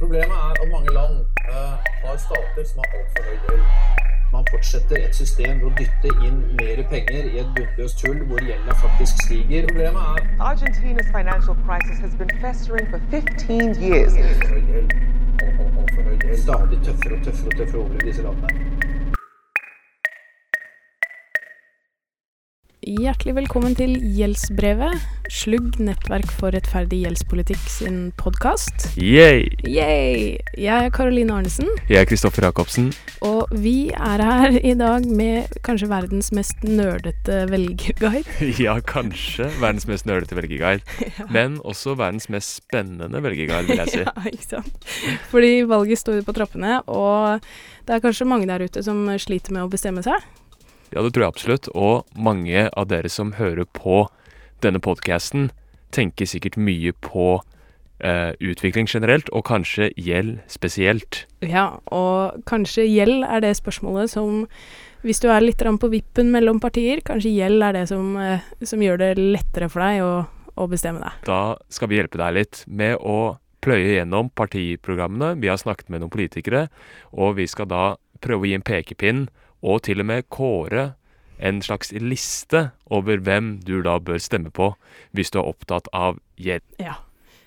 Problemet er at mange land eh, har stater som har altfor høy gjeld. Man fortsetter et system hvor å dytte inn mer penger i et bunnløst hull hvor gjelda faktisk stiger. Problemet er Argentina's financial crisis has been festering for 15 years. altfor høy gjeld. Alt- alt- Altfor. Stadig tøffere og tøffere og tøffere over i disse landene. Hjertelig velkommen til Gjeldsbrevet, Slugg nettverk for rettferdig gjeldspolitikk sin podkast. Yay! Yay! Jeg er Karoline Arnesen, Jeg er Kristoffer Jacobsen. og vi er her i dag med kanskje verdens mest nerdete velgerguide. Ja, kanskje verdens mest nerdete velgerguide, men også verdens mest spennende velgerguide, vil jeg si. Ja, ikke sant. Fordi valget står på trappene, og det er kanskje mange der ute som sliter med å bestemme seg. Ja, det tror jeg absolutt. Og mange av dere som hører på denne podkasten, tenker sikkert mye på eh, utvikling generelt, og kanskje gjeld spesielt. Ja, og kanskje gjeld er det spørsmålet som hvis du er litt på vippen mellom partier, kanskje gjeld er det som, eh, som gjør det lettere for deg å, å bestemme deg. Da skal vi hjelpe deg litt med å pløye gjennom partiprogrammene. Vi har snakket med noen politikere, og vi skal da prøve å gi en pekepinn, og til og med kåre en slags liste over hvem du da bør stemme på hvis du er opptatt av gjeld. Ja.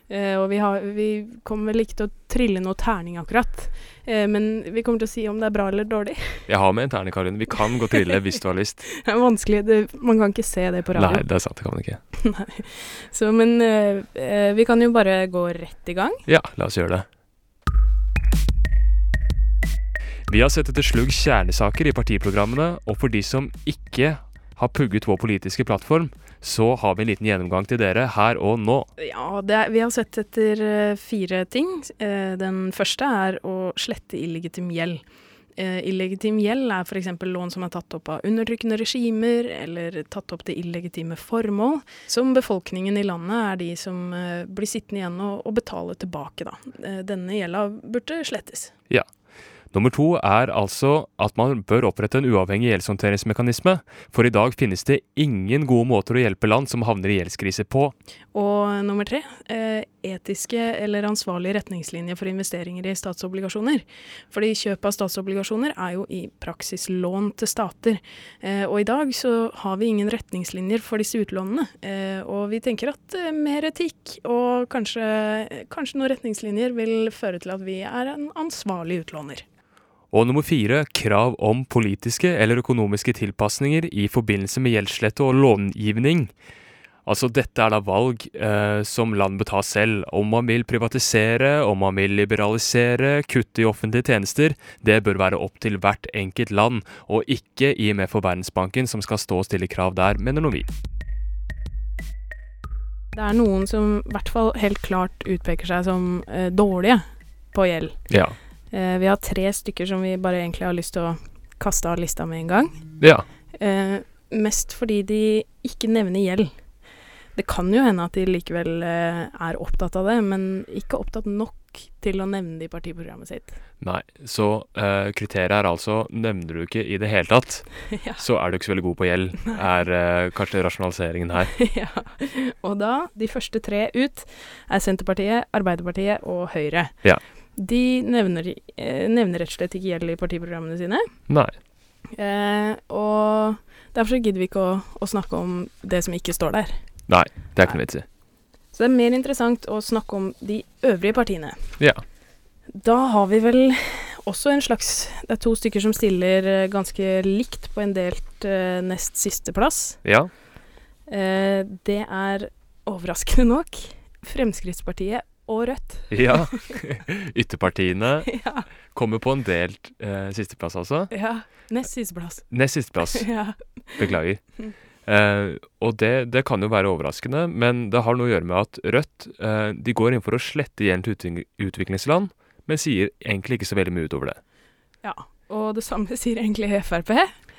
Uh, og vi, har, vi kommer vel ikke til å trille noe terning akkurat, Uh, men vi kommer til å si om det er bra eller dårlig. Jeg har med en terning, Karin. Vi kan gå trille hvis du har lyst. Det er vanskelig, det, man kan ikke se det på Nei, det er sant, det kan man ikke. Så, men uh, vi kan jo bare gå rett i gang. Ja, la oss gjøre det. Vi har sett etter slugg kjernesaker i partiprogrammene, og for de som ikke har pugget vår politiske plattform, så har vi en liten gjennomgang til dere her og nå. Ja, det er, vi har sett etter eh, fire ting. Eh, den første er å slette illegitim gjeld. Eh, illegitim gjeld er f.eks. lån som er tatt opp av undertrykkende regimer, eller tatt opp til illegitime formål, som befolkningen i landet er de som blir sittende igjen og, og betale tilbake, da. Denne gjelda burde slettes. Ja. Nummer to er altså at man bør opprette en uavhengig gjeldshåndteringsmekanisme, for i dag finnes det ingen gode måter å hjelpe land som havner i gjeldskrise på. Og nummer tre, eh, etiske eller ansvarlige retningslinjer for investeringer i statsobligasjoner. Fordi kjøp av statsobligasjoner er jo i praksis lån til stater. Eh, og i dag så har vi ingen retningslinjer for disse utlånene. Eh, og vi tenker at mer etikk og kanskje, kanskje noen retningslinjer vil føre til at vi er en ansvarlig utlåner. Og nummer fire, krav om politiske eller økonomiske tilpasninger i forbindelse med gjeldslette og långivning. Altså dette er da valg eh, som land bør ta selv. Om man vil privatisere, om man vil liberalisere, kutte i offentlige tjenester, det bør være opp til hvert enkelt land, og ikke IMF og Verdensbanken som skal stå og stille krav der, mener nå vi. Det er noen som i hvert fall helt klart utpeker seg som eh, dårlige på gjeld. Ja. Eh, vi har tre stykker som vi bare egentlig har lyst til å kaste av lista med en gang. Ja. Eh, mest fordi de ikke nevner gjeld. Det kan jo hende at de likevel eh, er opptatt av det, men ikke opptatt nok til å nevne det i partiprogrammet sitt. Nei. Så eh, kriteriet er altså nevner du ikke i det hele tatt, ja. så er du ikke så veldig god på gjeld, er eh, kanskje rasjonaliseringen her. ja. Og da, de første tre ut, er Senterpartiet, Arbeiderpartiet og Høyre. Ja. De nevner, eh, nevner rett og slett ikke gjeld i partiprogrammene sine. Nei. Eh, og derfor så gidder vi ikke å, å snakke om det som ikke står der. Nei, det er ikke noe vits i. Så det er mer interessant å snakke om de øvrige partiene. Ja. Da har vi vel også en slags Det er to stykker som stiller eh, ganske likt på en delt eh, nest siste plass. Ja. Eh, det er overraskende nok Fremskrittspartiet og Rødt. Ja. Ytterpartiene ja, kommer på en delt eh, sisteplass, altså. ja. Nest sisteplass. Nest sisteplass. ja. Beklager. Eh, og det, det kan jo være overraskende, men det har noe å gjøre med at Rødt eh, de går inn for å slette gjeld til utviklingsland, men sier egentlig ikke så veldig mye utover det. ja. Og det samme sier egentlig Frp.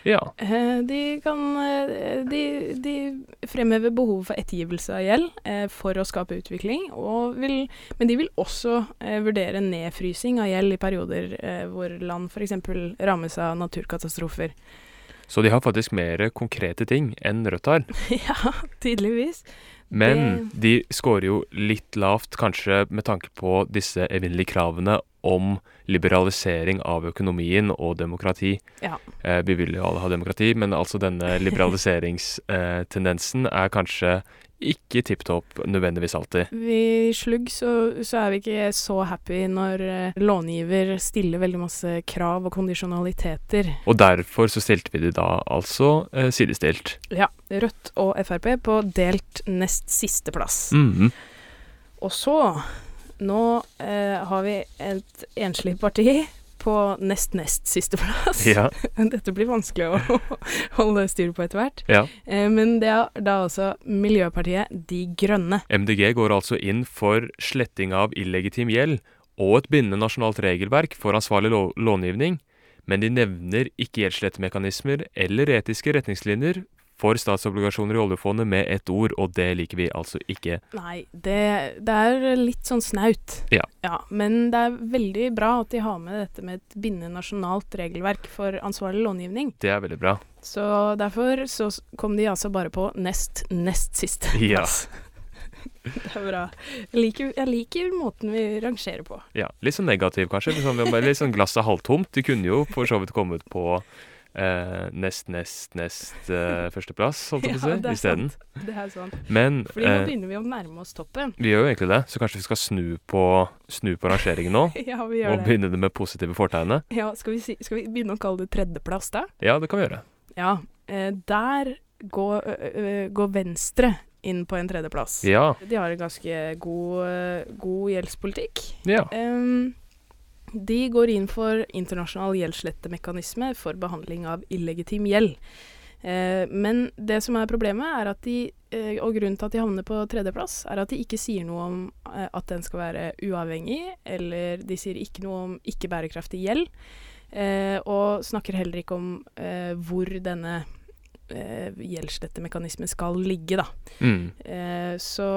Ja. Eh, De kan eh, de, de fremhever behovet for ettergivelse av gjeld eh, for å skape utvikling, og vil, men de vil også vurdere nedfrysing av gjeld i perioder hvor land f.eks. rammes av naturkatastrofer. Så de har faktisk mer konkrete ting enn Rødt har. ja, tydeligvis. Men de scorer jo litt lavt, kanskje med tanke på disse evinnelige kravene om liberalisering av økonomien og demokrati. Ja. Eh, vi vil jo alle ha demokrati, men altså denne liberaliseringstendensen er kanskje ikke tipp topp nødvendigvis alltid. Vi slugg så, så er vi ikke så happy når eh, långiver stiller veldig masse krav og kondisjonaliteter. Og derfor så stilte vi de da altså eh, sidestilt. Ja. Rødt og Frp på delt nest siste plass. Mhm. Og så Nå eh, har vi et enslig parti på nest nest siste plass. Ja. Dette blir vanskelig å holde styr på etter hvert. ja. Eh, men det er da altså Miljøpartiet De Grønne. MDG går altså inn for sletting av illegitim gjeld og et bindende nasjonalt regelverk for ansvarlig lå- långivning, men de nevner ikke gjeldsslettemekanismer eller etiske retningslinjer for statsobligasjoner i oljefondet med ett ord, og det liker vi altså ikke. Nei, det, det er litt sånn snaut. Ja. ja. Men det er veldig bra at de har med dette med et bindende nasjonalt regelverk for ansvarlig långivning. Det er veldig bra. Så derfor så kom de altså bare på nest nest siste Ja. det er bra. Jeg liker, jeg liker måten vi rangerer på. Ja, Litt sånn negativ, kanskje. Litt sånn, litt sånn glasset halvtomt. De kunne jo for så vidt kommet på nest, nest, nest eh, førsteplass, holdt jeg på å si, isteden. Det er sant. Men Fordi nå eh, begynner vi å nærme oss toppen. vi gjør jo egentlig det, så kanskje vi skal snu på, snu på rangeringen nå? Ja, vi Og gjør det. begynne det med positive fortegnet? Ja, skal, vi si, skal vi begynne å kalle det tredjeplass, da? Ja, det kan vi gjøre. Ja. Eh, der går, går Venstre inn på en tredjeplass. Ja. De har en ganske god, eh, god gjeldspolitikk. ja. Em, de går inn for internasjonal gjeldsslettemekanisme for behandling av illegitim gjeld. Eh, men det som er problemet, er at de, eh, og grunnen til at de havner på tredjeplass, er at de ikke sier noe om eh, at den skal være uavhengig, eller de sier ikke noe om ikke bærekraftig gjeld, og snakker heller ikke om hvor denne eh, gjeldsslettemekanismen skal ligge, da. Mm. Så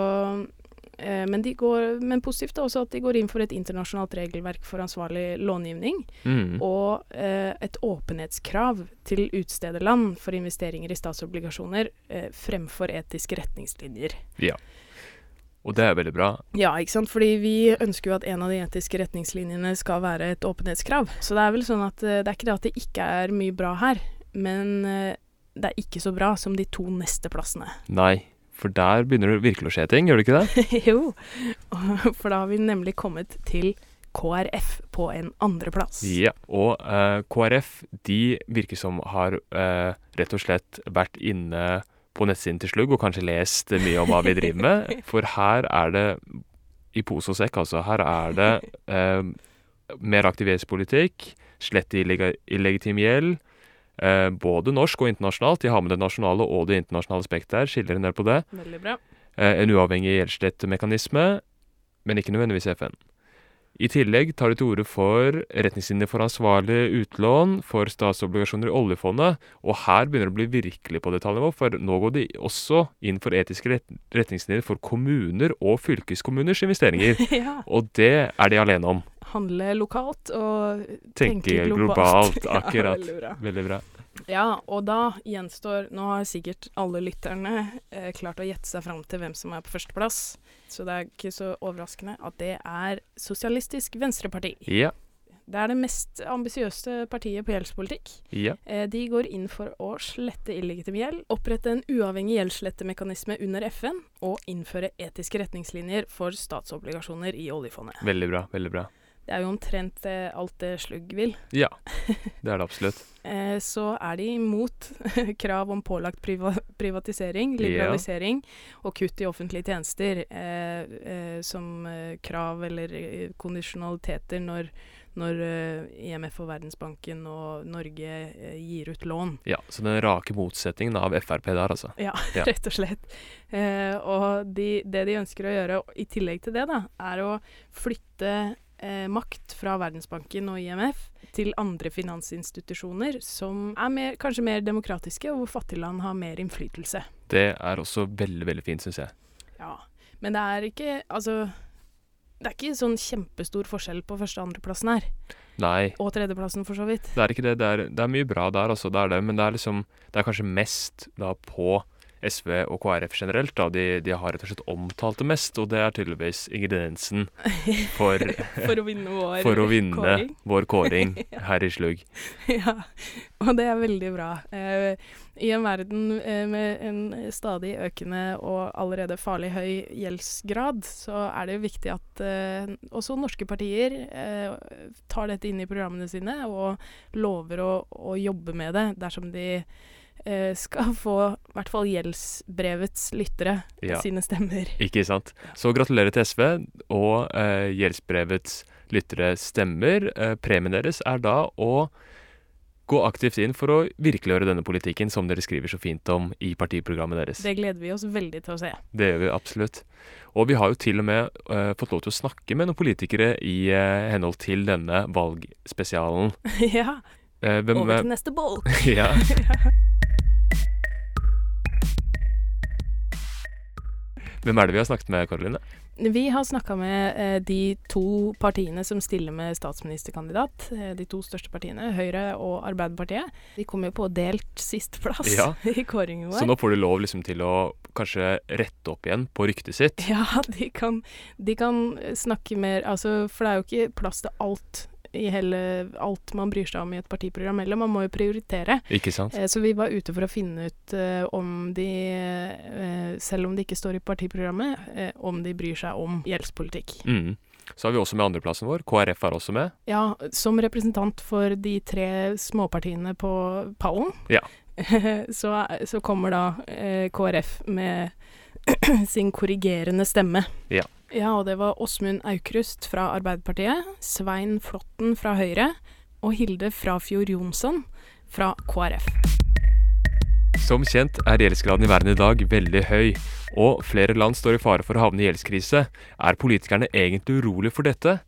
men, de går, men positivt er også at de går inn for et internasjonalt regelverk for ansvarlig långivning, Mm. og eh, et åpenhetskrav til utstederland for investeringer i statsobligasjoner eh, fremfor etiske retningslinjer. Ja. Og det er veldig bra. Ja, ikke sant? Fordi vi ønsker jo at en av de etiske retningslinjene skal være et åpenhetskrav. Så det er vel sånn at eh, det er ikke det at det ikke er mye bra her, men eh, det er ikke så bra som de to neste plassene. Nei, for der begynner det virkelig å skje ting, gjør det ikke det? jo, for da har vi nemlig kommet til KrF på en andreplass. Ja. Og eh, KrF de virker som har eh, rett og slett vært inne på nettsiden til Slugg og kanskje lest mye om hva vi driver med. For her er det i pose og sekk, altså. Her er det eh, mer aktivitetspolitikk, slett illegitim gjeld. Eh, både norsk og internasjonalt. De har med det nasjonale og det internasjonale aspektet her. Skiller en del på det. Veldig bra. Eh, en uavhengig gjeldsslettemekanisme, men ikke nødvendigvis FN. I tillegg tar de til orde for retningslinjer for ansvarlig utlån for statsobligasjoner i oljefondet, og her begynner det å bli virkelig på detaljnivå, for nå går de også inn for etiske retningslinjer for kommuner og fylkeskommuners investeringer. ja. Og det er de alene om. Handle lokalt og Tenke tenke globalt, Ja, akkurat. veldig bra. Veldig bra. Ja, og da gjenstår Nå har sikkert alle lytterne eh, klart å gjette seg fram til hvem som er på førsteplass. Så det er ikke så overraskende at det er Sosialistisk Venstreparti. Ja. Det er det mest ambisiøse partiet på gjeldspolitikk. Ja. Eh, de går inn for å slette illegitim gjeld, opprette en uavhengig gjeldsslettemekanisme under FN og innføre etiske retningslinjer for statsobligasjoner i oljefondet. Veldig bra. Veldig bra. Det er jo omtrent eh, alt det Slugg vil. Ja. Det er det absolutt. Eh, så er de imot krav om pålagt priva privatisering, liberalisering og kutt i offentlige tjenester eh, eh, som eh, krav eller kondisjonaliteter når, når IMF og Verdensbanken og Norge gir ut lån. Ja, Så den rake motsetningen av Frp der, altså. Ja, Ja. rett og slett. Eh, og de, det de ønsker å gjøre i tillegg til det, da, er å flytte eh, makt fra Verdensbanken og IMF til andre finansinstitusjoner som er mer, kanskje mer demokratiske, og hvor fattige land har mer innflytelse. Det er også veldig, veldig fint, syns jeg. Ja. Men det er ikke Altså det er ikke sånn kjempestor forskjell på første- og andreplassen her. Nei, Og tredjeplassen, for så vidt. det er ikke det. Det er, det er mye bra der altså. det er det. Men det er liksom Det er kanskje mest da på SV og KrF generelt. Da. De, de, har rett og slett omtalt det mest, og det er tydeligvis ingrediensen for, for å vinne vår for å vinne kåring. vår kåring her i Slugg. ja, og det er veldig bra. Eh, I en verden eh, med en stadig økende og allerede farlig høy gjeldsgrad, så er det jo viktig at eh, også norske partier tar dette inn i programmene sine og lover å, å jobbe med det dersom de skal få i hvert fall gjeldsbrevets lyttere Ja. sine stemmer. Ikke sant? Så gratulerer til SV og eh, gjeldsbrevets lyttere stemmer. Eh, premien deres er da å gå aktivt inn for å virkeliggjøre denne politikken som dere skriver så fint om i partiprogrammet deres. Det gleder vi oss veldig til å se. Det gjør vi absolutt. Og vi har jo til og med eh, fått lov til å snakke med noen politikere i eh, henhold til denne valgspesialen. ja, Eh, hvem, over til neste bolk. ja. Hvem er det vi har snakket med, Karoline? Vi har snakka med eh, de to partiene som stiller med statsministerkandidat. Eh, de to største partiene, Høyre og Arbeiderpartiet. De kom jo på delt sisteplass Ja. i kåringen vår. Så nå får du lov liksom til å kanskje rette opp igjen på ryktet sitt. Ja, de kan, de kan snakke mer Altså, for det er jo ikke plass til alt i hele alt man bryr seg om i et partiprogram heller. Man må jo prioritere. Ikke sant? Eh, Så vi var ute for å finne ut eh, om de, eh, selv om det ikke står i partiprogrammet, om de bryr seg om gjeldspolitikk. Mm. Så har vi også med andreplassen vår. KrF er også med. Ja, som representant for de tre småpartiene på pallen, Ja. så, så kommer da KrF med sin korrigerende stemme. Ja. Ja, og det var Åsmund Aukrust fra Arbeiderpartiet, Svein Flåtten fra Høyre og Hilde Frafjord Jonsson fra KrF. Som kjent er gjeldsgraden i verden i dag veldig høy, og flere land står i fare for å havne i gjeldskrise. Er politikerne egentlig urolig for dette?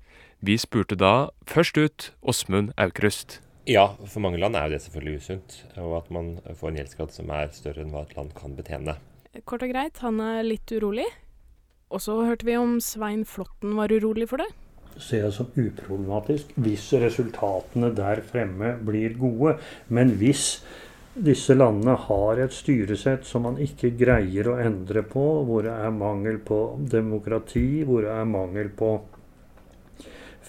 Vi spurte da først ut Åsmund Aukrust. Ja, for mange land er jo det selvfølgelig usunt. Og at man får en gjeldsgrad som er større enn hva et land kan betjene. Kort og greit, han er litt urolig. Og så hørte vi om Svein Flåtten var urolig for det. ser jeg som uproblematisk hvis resultatene der fremme blir gode. Men hvis disse landene har et styresett som man ikke greier å endre på, hvor det er mangel på demokrati, hvor det er mangel på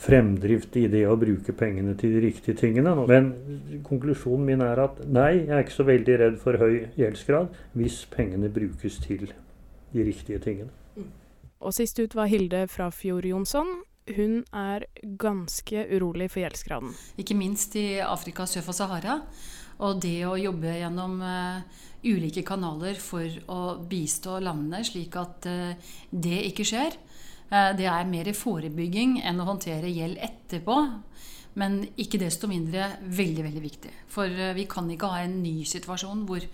fremdrift i det å bruke pengene til de riktige tingene. Men konklusjonen min er at nei, jeg er ikke så veldig redd for høy gjeldsgrad hvis pengene brukes til de riktige tingene. Og sist ut var Hilde Frafjord Jonsson. Hun er ganske urolig for gjeldsgraden. Ikke minst i Afrika sør for Sahara. Og det å jobbe gjennom uh, ulike kanaler for å bistå landene slik at uh, det ikke skjer. uh, det er mer forebygging enn å håndtere gjeld etterpå. Men ikke desto mindre veldig veldig viktig. For vi kan ikke ha en ny situasjon hvor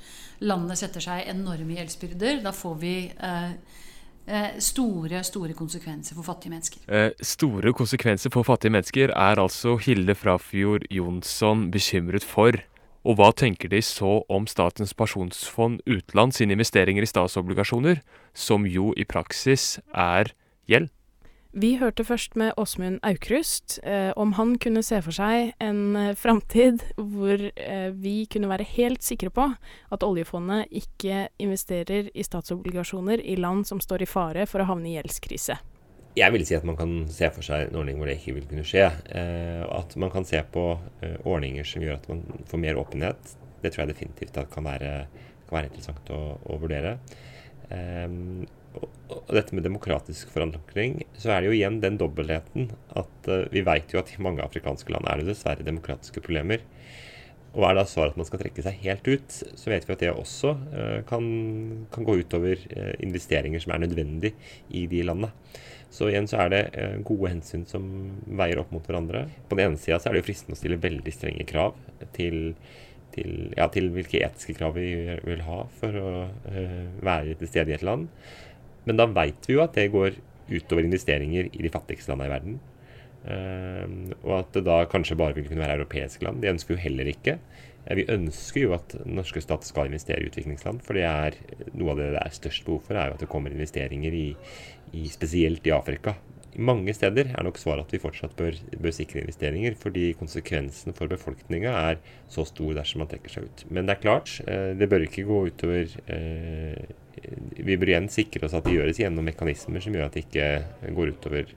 landene setter seg enorme gjeldsbyrder. Da får vi eh, store, store konsekvenser for fattige mennesker. Eh, store konsekvenser for fattige mennesker er altså Hilde Frafjord Jonsson bekymret for. Og hva tenker de så om Statens pensjonsfond utland sine investeringer i statsobligasjoner, som jo i praksis er gjeld? Vi hørte først med Åsmund Aukrust eh, om han kunne se for seg en eh, framtid hvor eh, vi kunne være helt sikre på at oljefondet ikke investerer i statsobligasjoner i land som står i fare for å havne i gjeldskrise. Jeg vil si at man kan se for seg en ordning hvor det ikke vil kunne skje. Eh, at man kan se på eh, ordninger som gjør at man får mer åpenhet. Det tror jeg definitivt kan være, kan være interessant å, å vurdere. Eh, og, dette med demokratisk forankring, så er det jo igjen den dobbeltheten at uh, vi vet jo at i mange afrikanske land er det dessverre demokratiske problemer. Og er da svaret at man skal trekke seg helt ut, så vet vi at det også uh, kan, kan gå utover uh, investeringer som er nødvendig i de landene. Så igjen så er det eh, gode hensyn som veier opp mot hverandre. På den ene sida så er det jo fristende å stille veldig strenge krav til, til, ja, til hvilke etiske krav vi vil ha for å uh, være til stede i et land. Men da veit vi jo at det går utover investeringer i de fattigste landene i verden. Eh, og at det da kanskje bare vil kunne være europeiske land. Det ønsker vi jo heller ikke. Eh, Vi ønsker jo at norske stat skal investere i utviklingsland, for det er noe av det det er størst behov for, er jo at det kommer investeringer i, i spesielt i Afrika. mange steder er nok svaret at vi fortsatt bør, bør sikre investeringer, fordi konsekvensen for befolkninga er så stor dersom man trekker seg ut. Men det er klart, eh, det bør ikke gå utover Vi bør igjen sikre oss at det gjøres gjennom mekanismer som gjør at det ikke går utover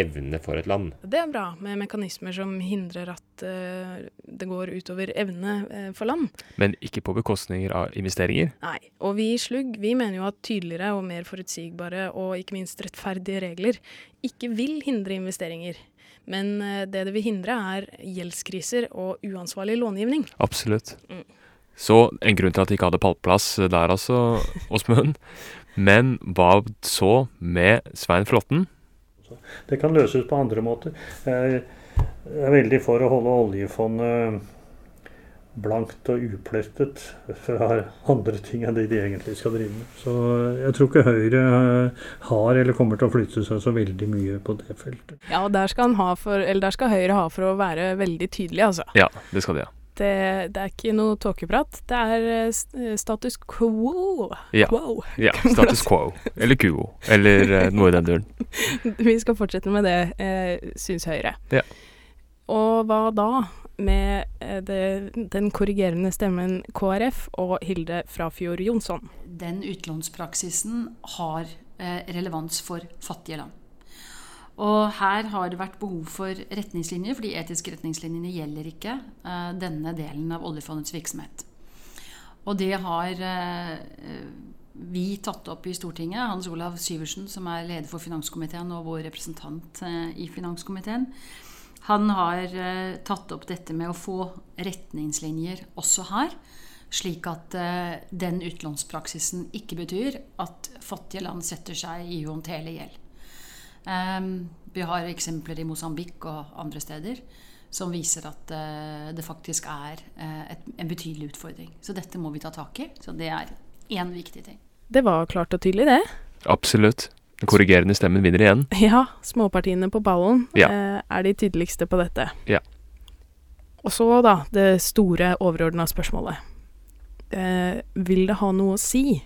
evne for et land. Det er bra med mekanismer som hindrer at uh, det går utover evne uh, for land. Men ikke på bekostninger av investeringer? Nei. Og vi i Slugg vi mener jo at tydeligere og mer forutsigbare og ikke minst rettferdige regler ikke vil hindre investeringer. Men uh, det det vil hindre, er gjeldskriser og uansvarlig långivning. Absolutt. Mm. Så en grunn til at de ikke hadde pallplass der altså, Åsmund. Men hva så med Svein Flåtten? Det kan løses på andre måter. Jeg er veldig for å holde oljefondet blankt og uplettet fra andre ting enn det de egentlig skal drive med. Så jeg tror ikke Høyre har eller kommer til å flytte seg så veldig mye på det feltet. Ja, og der skal, for, der skal Høyre ha for å være veldig tydelig, altså. Ja, det skal de ha. Det, det, er ikke noe tåkeprat. Det er eh, status quo. Ja. Quo. ja status quo. Eller quo. Eller noe i den duren. Vi skal fortsette med det, eh, syns Høyre. Ja. Og hva da med eh, det, den korrigerende stemmen KrF og Hilde Frafjord Jonsson? Den utlånspraksisen har eh, relevans for fattige land. Og her har det vært behov for retningslinjer, for de etiske retningslinjene gjelder ikke uh, denne delen av oljefondets virksomhet. Og det har uh, vi tatt opp i Stortinget. Hans Olav Syversen, som er leder for finanskomiteen og vår representant uh, i finanskomiteen, han har tatt opp dette med å få retningslinjer også her. Slik at den utlånspraksisen ikke betyr at fattige land setter seg i uhåndterlig gjeld. Um, vi har eksempler i Mosambik og andre steder som viser at uh, det faktisk er et, en betydelig utfordring. Så dette må vi ta tak i. Så det er én viktig ting. Det var klart og tydelig, det. Absolutt. Den korrigerende stemmen vinner igjen. Ja. Småpartiene på ballen ja. uh, er de tydeligste på dette. Ja. Og så, da, det store overordna spørsmålet. vil det ha noe å si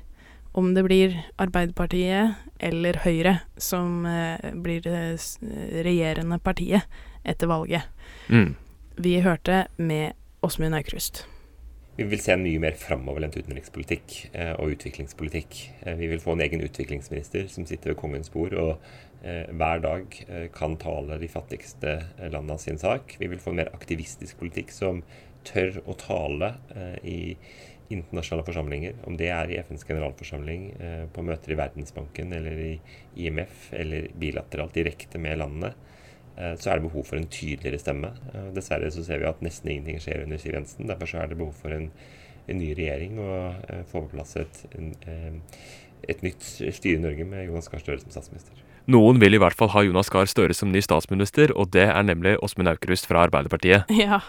om det blir Arbeiderpartiet eller Høyre som eh, blir det regjerende partiet etter valget. Mm. Vi hørte med Åsmund Aukrust. Vi vil se en mye mer framoverlent utenrikspolitikk eh, og utviklingspolitikk. Eh, vi vil få en egen utviklingsminister som sitter ved kongens bord og eh, hver dag eh, kan tale de fattigste eh, landene sin sak. Vi vil få en mer aktivistisk politikk som tør å tale i internasjonale forsamlinger, om det er i FNs generalforsamling, eh, på møter i Verdensbanken eller i IMF eller bilateralt direkte med landene, eh, så er det behov for en tydeligere stemme. Eh, dessverre så ser vi at nesten ingenting skjer under Siv Jensen. Derfor så er det behov for en, en ny regjering og få på plass et, en, et nytt styre i Norge med Jonas Gahr Støre som statsminister. Noen vil i hvert fall ha Jonas Gahr Støre som ny statsminister, og det er nemlig Åsmund Aukrust fra Arbeiderpartiet. Ja,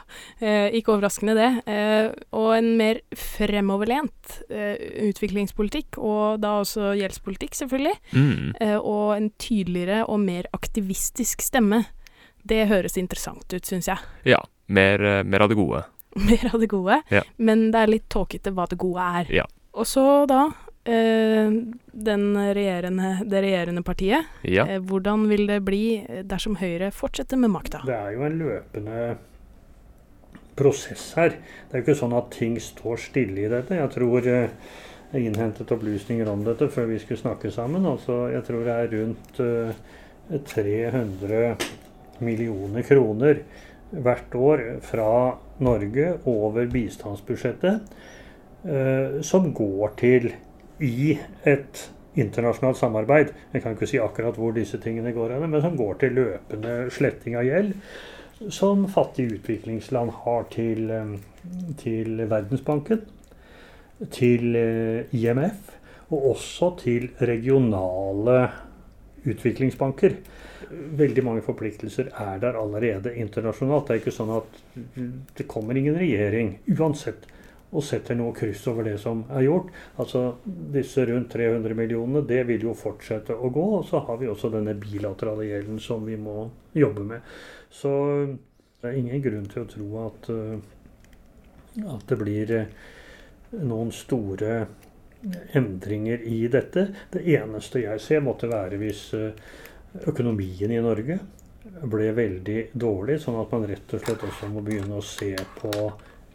eh, ikke overraskende det. Eh, og en mer fremoverlent eh, utviklingspolitikk, og da også gjeldspolitikk, selvfølgelig. Mm. Eh, og en tydeligere og mer aktivistisk stemme. Det høres interessant ut, syns jeg. Ja. Mer, mer, av det gode. mer av det gode, ja. men det er litt tåkete hva det gode er. Ja. Og så da regjerende, det regjerende partiet. Ja. Eh, hvordan vil det bli dersom Høyre fortsetter med makta? Det er jo en løpende prosess her. Det er jo ikke sånn at ting står stille i dette. Jeg tror eh, jeg innhentet opplysninger om dette før vi skulle snakke sammen. Altså, jeg tror det er rundt 300 millioner kroner hvert år fra Norge over bistandsbudsjettet som går til i et internasjonalt samarbeid. Jeg kan ikke si akkurat hvor disse tingene går hen, men som går til løpende sletting av gjeld. Som fattige utviklingsland har til, eh, til Verdensbanken, til eh, IMF og også til regionale utviklingsbanker. Veldig mange forpliktelser er der allerede internasjonalt. Det er ikke sånn at det kommer ingen regjering uansett og setter noe kryss over det som er gjort. Altså disse rundt 300 millionene, det vil jo fortsette å gå. Og så har vi også denne bilaterale gjelden som vi må jobbe med. Så det er ingen grunn til å tro at, eh, at det blir eh, noen store endringer i dette. Det eneste jeg ser, måtte være hvis, eh, økonomien i Norge ble veldig dårlig, sånn at man rett og slett også må begynne å se på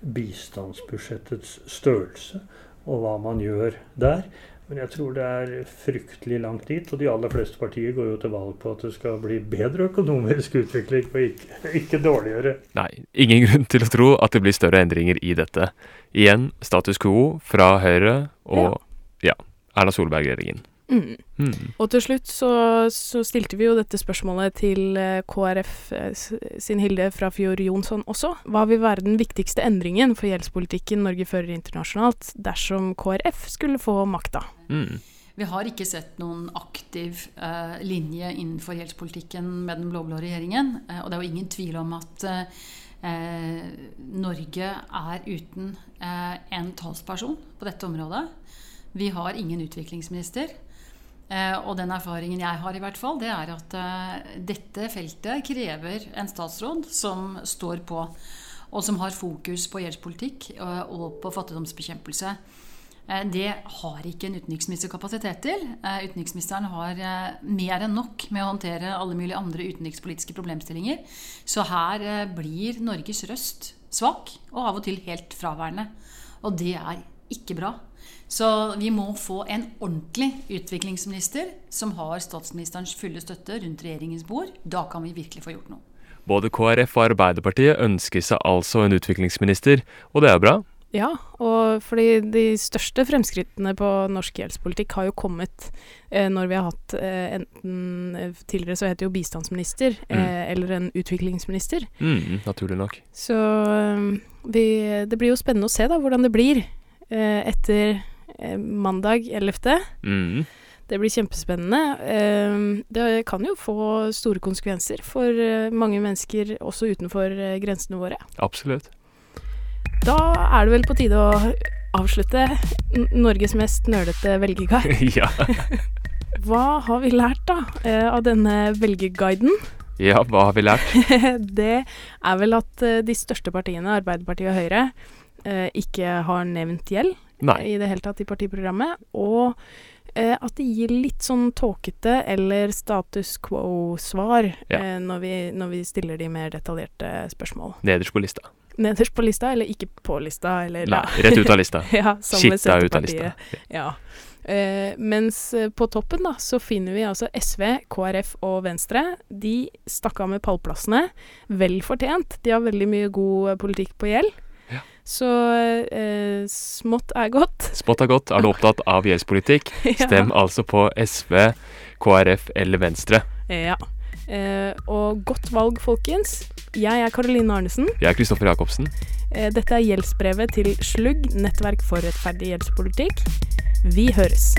bistandsbudsjettets størrelse og hva man gjør der. Men jeg tror det er fryktelig langt dit, og de aller fleste partier går jo til valg på at det skal bli bedre økonomisk utvikling, og ikke, ikke dårligere. Nei, ingen grunn til å tro at det blir større endringer i dette. Igjen status quo fra Høyre og ja, Erna Solberg-regjeringen. Mm. Mm. Og til slutt så, så stilte vi jo dette spørsmålet til eh, KrF eh, sin Hilde Frafjord Jonsson også. Hva vil være den viktigste endringen for gjeldspolitikken Norge fører internasjonalt dersom KrF skulle få makta? Mm. Vi har ikke sett noen aktiv eh, linje innenfor gjeldspolitikken med den blå-blå regjeringen. Eh, og det er jo ingen tvil om at eh, Norge er uten eh, en talsperson på dette området. Vi har ingen utviklingsminister. Eh, og den erfaringen jeg har, i hvert fall, det er at eh, dette feltet krever en statsråd som står på, og som har fokus på gjeldspolitikk eh, og på fattigdomsbekjempelse. Det har ikke en utenriksminister kapasitet til. Utenriksministeren har mer enn nok med å håndtere alle mulige andre utenrikspolitiske problemstillinger. Så her blir Norges røst svak, og av og til helt fraværende. Og det er ikke bra. Så vi må få en ordentlig utviklingsminister som har statsministerens fulle støtte rundt regjeringens bord. Da kan vi virkelig få gjort noe. Både KrF og Arbeiderpartiet ønsker seg altså en utviklingsminister, og det er bra. Ja, og fordi de største fremskrittene på norsk gjeldspolitikk har jo kommet eh, når vi har hatt eh, enten eh, Tidligere så het det jo bistandsminister eh, eller en utviklingsminister. Mm, naturlig nok. Så eh, vi, det blir jo spennende å se da hvordan det blir eh, etter eh, mandag 11. Mm. Det blir kjempespennende. Eh, Det kan jo få store konsekvenser for eh, mange mennesker også utenfor eh, grensene våre. Absolutt. Da er det vel på tide å avslutte Norges mest nølete velgerguide. ja. Hva har vi lært da eh, av denne velgerguiden? ja, hva har vi lært? det er vel at eh, de største partiene, Arbeiderpartiet og Høyre, eh, ikke har nevnt gjeld i det hele tatt i partiprogrammet. Og eh, at det gir litt sånn tåkete eller status quo-svar Ja. eh, når, vi, når vi stiller de mer detaljerte spørsmål. Nederst på lista. Nederst på lista, eller ikke på lista, eller Nei, rett ut av lista. ja, Skitta ut av lista. Ja. Eh, mens eh, på toppen da, så finner vi altså SV, KrF og Venstre. De stakk av med pallplassene. Vel fortjent. De har veldig mye god eh, politikk på gjeld. Ja. Så eh, smått er godt. Smått er godt. Er du opptatt av gjeldspolitikk, stem altså på SV, KrF eller Venstre. Ja. Eh, og godt valg, folkens. Jeg er Karoline Arnesen. Jeg er Kristoffer Jacobsen. Eh, dette er gjeldsbrevet til Slugg, nettverk for rettferdig gjeldspolitikk. Vi høres.